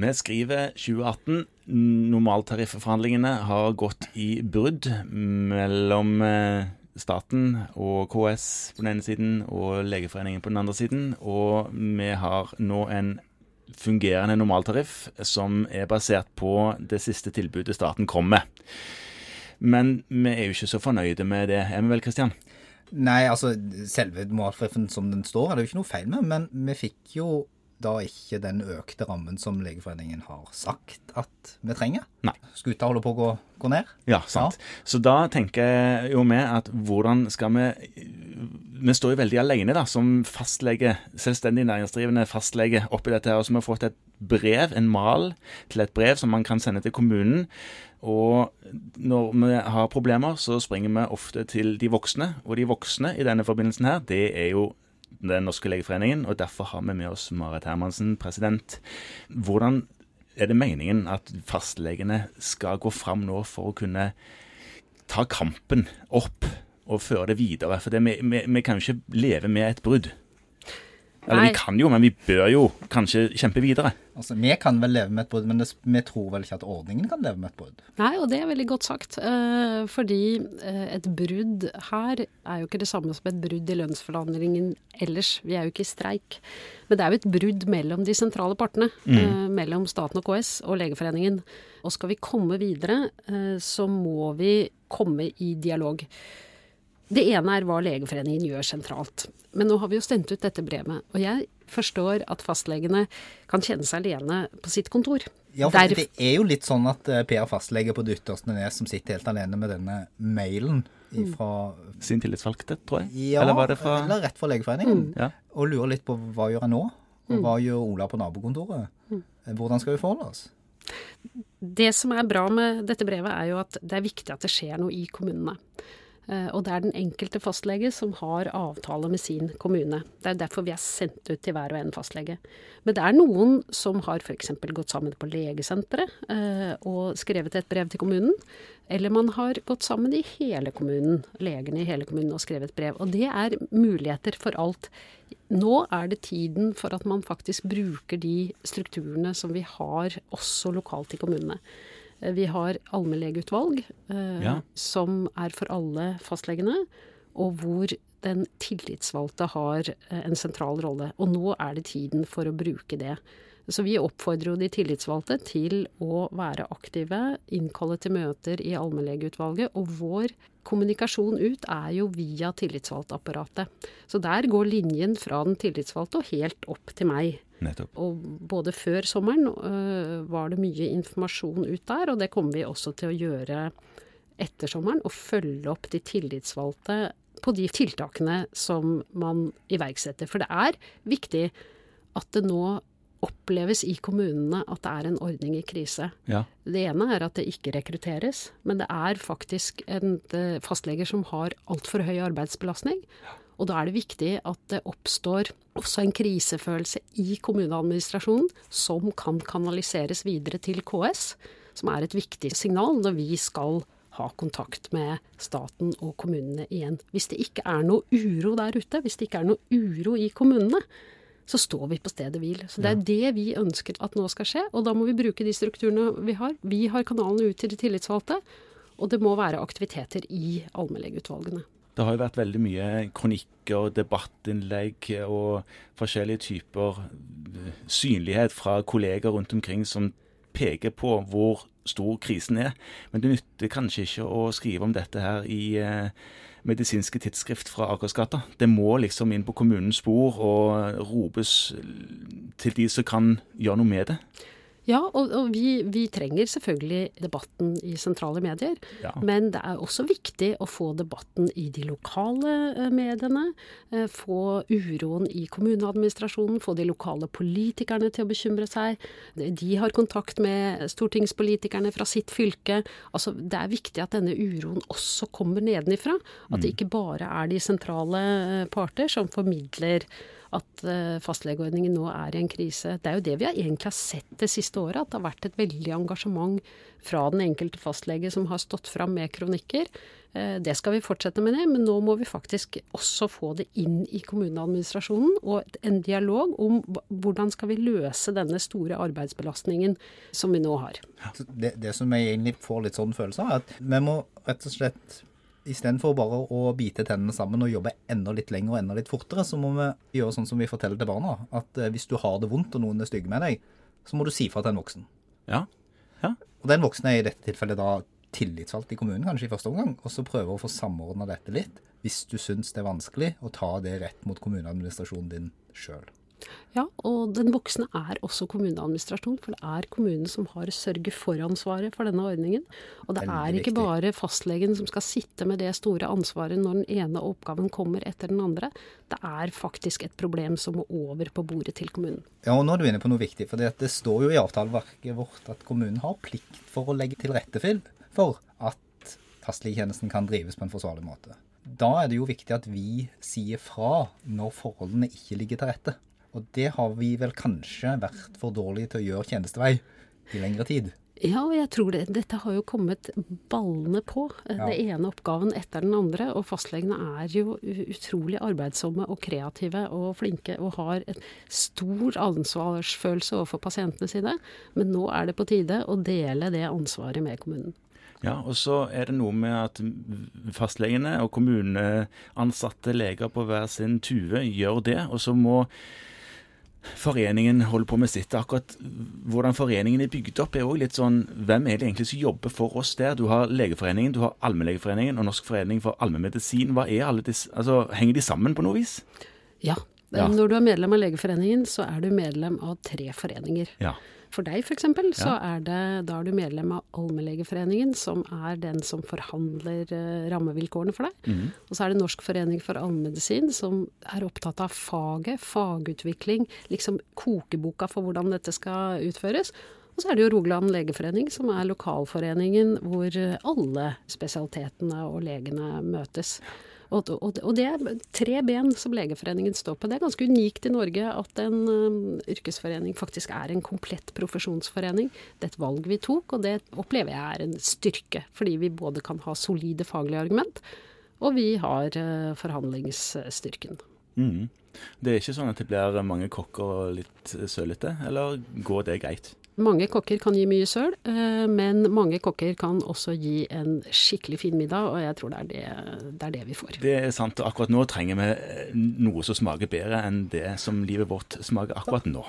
Vi skriver 2018. Normaltariffforhandlingene har gått i brudd mellom eh, staten og KS på den ene siden og Legeforeningen på den andre siden. Og vi har nå en fungerende normaltariff som er basert på det siste tilbudet staten kom med. Men vi er jo ikke så fornøyde med det, er vi vel, Kristian? Nei, altså selve normaltariffen som den står, er det jo ikke noe feil med, men vi fikk jo da ikke den økte rammen som Legeforeningen har sagt at vi trenger. Nei. Skuta holder på å gå, gå ned. Ja, sant. Så da tenker jo vi at hvordan skal vi Vi står jo veldig alene da, som fastlege, selvstendig næringsdrivende fastlege oppi dette. her, Og så har fått et brev, en mal, til et brev som man kan sende til kommunen. Og når vi har problemer, så springer vi ofte til de voksne. Og de voksne i denne forbindelsen her, det er jo Den norske legeforeningen, og derfor har vi med oss Marit Hermansen, president. Hvordan er det meningen at fastlegene skal gå fram nå for å kunne ta kampen opp og føre det videre? For det, vi, vi, vi kan jo ikke leve med et brudd. Eller Nei. vi kan jo, men vi bør jo kanskje kjempe videre. Altså, Vi kan vel leve med et brudd, men det, vi tror vel ikke at ordningen kan leve med et brudd. Nei, og det er veldig godt sagt. eh, fordi eh, et brudd her er jo ikke det samme som et brudd i lønnsforhandlingen ellers. Vi er jo ikke i streik. Men det er jo et brudd mellom de sentrale partene. eh, mellom staten og KS og Legeforeningen. Og skal vi komme videre, eh, så må vi komme i dialog. Det ene er hva Legeforeningen gjør sentralt. Men nå har vi jo sendt ut dette brevet. Og jeg forstår at fastlegene kan kjenne seg alene på sitt kontor. Ja, for Derf- Det er jo litt sånn at eh, Per fastlege på det ytterste nes som sitter helt alene med denne mailen fra Sin tillitsvalgte, tror jeg. Ja, Eller var det fra eller rett fra Legeforeningen. Ja. Og lurer litt på hva gjør jeg nå? Og hva gjør Ola på nabokontoret? Eh, Hvordan skal vi forholde oss? Det som er bra med dette brevet, er jo at det er viktig at det skjer noe i kommunene. Eh, Og det er den enkelte fastlege som har avtale med sin kommune. Det er derfor vi er sendt ut til hver og en fastlege. Men det er noen som har f.eks. gått sammen på legesenteret eh, og skrevet et brev til kommunen. Eller man har gått sammen i hele kommunen, legene i hele kommunen, og skrevet brev. Og det er muligheter for alt. Nå er det tiden for at man faktisk bruker de strukturene som vi har også lokalt i kommunene. Eh, Vi har allmennlegeutvalg, eh, Ja. som er for alle fastlegene, og hvor den tillitsvalgte har eh, en sentral rolle. Og nå er det tiden for å bruke det. Så vi oppfordrer jo de tillitsvalgte til å være aktive, innkalle til møter i allmennlegeutvalget. Og vår kommunikasjon ut er jo via tillitsvalgtapparatet. Så der går linjen fra den tillitsvalgte og helt opp til meg. Nettopp. Og både før sommeren øh, var det mye informasjon ut der, og det kommer vi også til å gjøre etter sommeren. Og følge opp de tillitsvalgte på de tiltakene som man iverksetter. For det er viktig at det nå oppleves i kommunene at det er en ordning i krise. Ja. Det ene er at det ikke rekrutteres, men det er faktisk en fastleger som har altfor høy arbeidsbelastning. Og da er det viktig at det oppstår også en krisefølelse i kommuneadministrasjonen som kan kanaliseres videre til KS, som er et viktig signal når vi skal ha kontakt med staten og kommunene igjen. Hvis det ikke er noe uro der ute, hvis det ikke er noe uro i kommunene, så står vi på stedet hvil. Så det er det vi ønsker at nå skal skje, og da må vi bruke de strukturene vi har. Vi har kanalene ut til de tillitsvalgte, og det må være aktiviteter i allmennlegeutvalgene. Det har jo vært veldig mye kronikker, debattinnlegg og forskjellige typer eh, synlighet fra kolleger rundt omkring som peker på hvor stor krisen er. Men det nytter kanskje ikke å skrive om dette her i eh, medisinske tidsskrift fra Akersgata. Det må liksom inn på kommunens spor og ropes til de som kan gjøre noe med det. Ja, og, og vi, vi trenger selvfølgelig debatten i sentrale medier. Ja. Men det er også viktig å få debatten i de lokale eh, mediene. eh, Få uroen i kommuneadministrasjonen, få de lokale politikerne til å bekymre seg. De har kontakt med stortingspolitikerne fra sitt fylke. Altså, det er viktig at denne uroen også kommer nedenifra. At det ikke bare er de sentrale eh, parter som formidler at eh, fastlegeordningen nå er i en krise. Det er jo det vi egentlig har sett det siste året, at det har vært et veldig engasjement fra den enkelte fastlege som har stått fram med kronikker. Eh, det skal vi fortsette med det, men nå må vi faktisk også få det inn i kommuneadministrasjonen. Og en dialog om hvordan skal vi løse denne store arbeidsbelastningen som vi nå har. Det, det som jeg egentlig får litt sånn følelse av, er at vi må rett og slett Istedenfor bare å bite tennene sammen og jobbe enda litt lenger og enda litt fortere, så må vi gjøre sånn som vi forteller til barna. At eh, hvis du har det vondt og noen er stygge med deg, så må du si fra til en voksen. Ja. ja. Og den voksne er i dette tilfellet da tillitsvalgt i kommunen, kanskje i første omgang, og så prøver å få samordna dette litt, hvis du syns det er vanskelig, å ta det rett mot kommuneadministrasjonen din sjøl. Ja, og den voksne er også kommuneadministrasjon, for det er kommunen som har sørge-for-ansvaret for denne ordningen. Og det er ikke bare fastlegen som skal sitte med det store ansvaret når den ene oppgaven kommer etter den andre. Det er faktisk et problem som må over på bordet til kommunen. Ja, og nå er du inne på noe viktig, for det står jo i avtaleverket vårt at kommunen har plikt for å legge til rette for at fastlegetjenesten kan drives på en forsvarlig måte. Da er det jo viktig at vi sier fra når forholdene ikke ligger til rette. Og det har vi vel kanskje vært for dårlige til å gjøre tjenestevei i lengre tid. Ja, og jeg tror det, dette har jo kommet ballende på. Eh, ja. Det ene oppgaven etter den andre. Og fastlegene er jo utrolig arbeidsomme og kreative og flinke og har en stor ansvarsfølelse overfor pasientene sine. Men nå er det på tide å dele det ansvaret med kommunen. Ja, og så er det noe med at fastlegene og kommuneansatte leger på hver sin tue gjør det. Og så må foreningen holder på med sitt. Akkurat hvordan foreningen er bygd opp, er òg litt sånn Hvem er det egentlig som jobber for oss der? Du har Legeforeningen, du har Allmennlegeforeningen og Norsk forening for allmennmedisin. Hva er alle disse Altså, henger de sammen på noe vis? Ja. ja. Når du er medlem av Legeforeningen, så er du medlem av tre foreninger. Ja. For deg f.eks. så er det da er du medlem av Allmennlegeforeningen, som er den som forhandler uh, rammevilkårene for deg. Mm. Og så er det Norsk forening for allmennmedisin, som er opptatt av faget, fagutvikling, liksom kokeboka for hvordan dette skal utføres. Og så er det jo Rogaland legeforening, som er lokalforeningen hvor alle spesialitetene og legene møtes. Og, og, og, det er tre ben som Legeforeningen står på. Det er ganske unikt i Norge at en um, yrkesforening faktisk er en komplett profesjonsforening. Det er et valg vi tok, og det opplever jeg er en styrke. Fordi vi både kan ha solide faglige argument, og vi har uh, forhandlingsstyrken. Mm. Det er ikke sånn at det blir mange kokker og litt sølete, eller går det greit? Mange kokker kan gi mye søl, eh, men mange kokker kan også gi en skikkelig fin middag, og jeg tror det er det, det er det, vi får. Det er sant, og akkurat nå trenger vi noe som smaker bedre enn det som livet vårt smaker akkurat nå.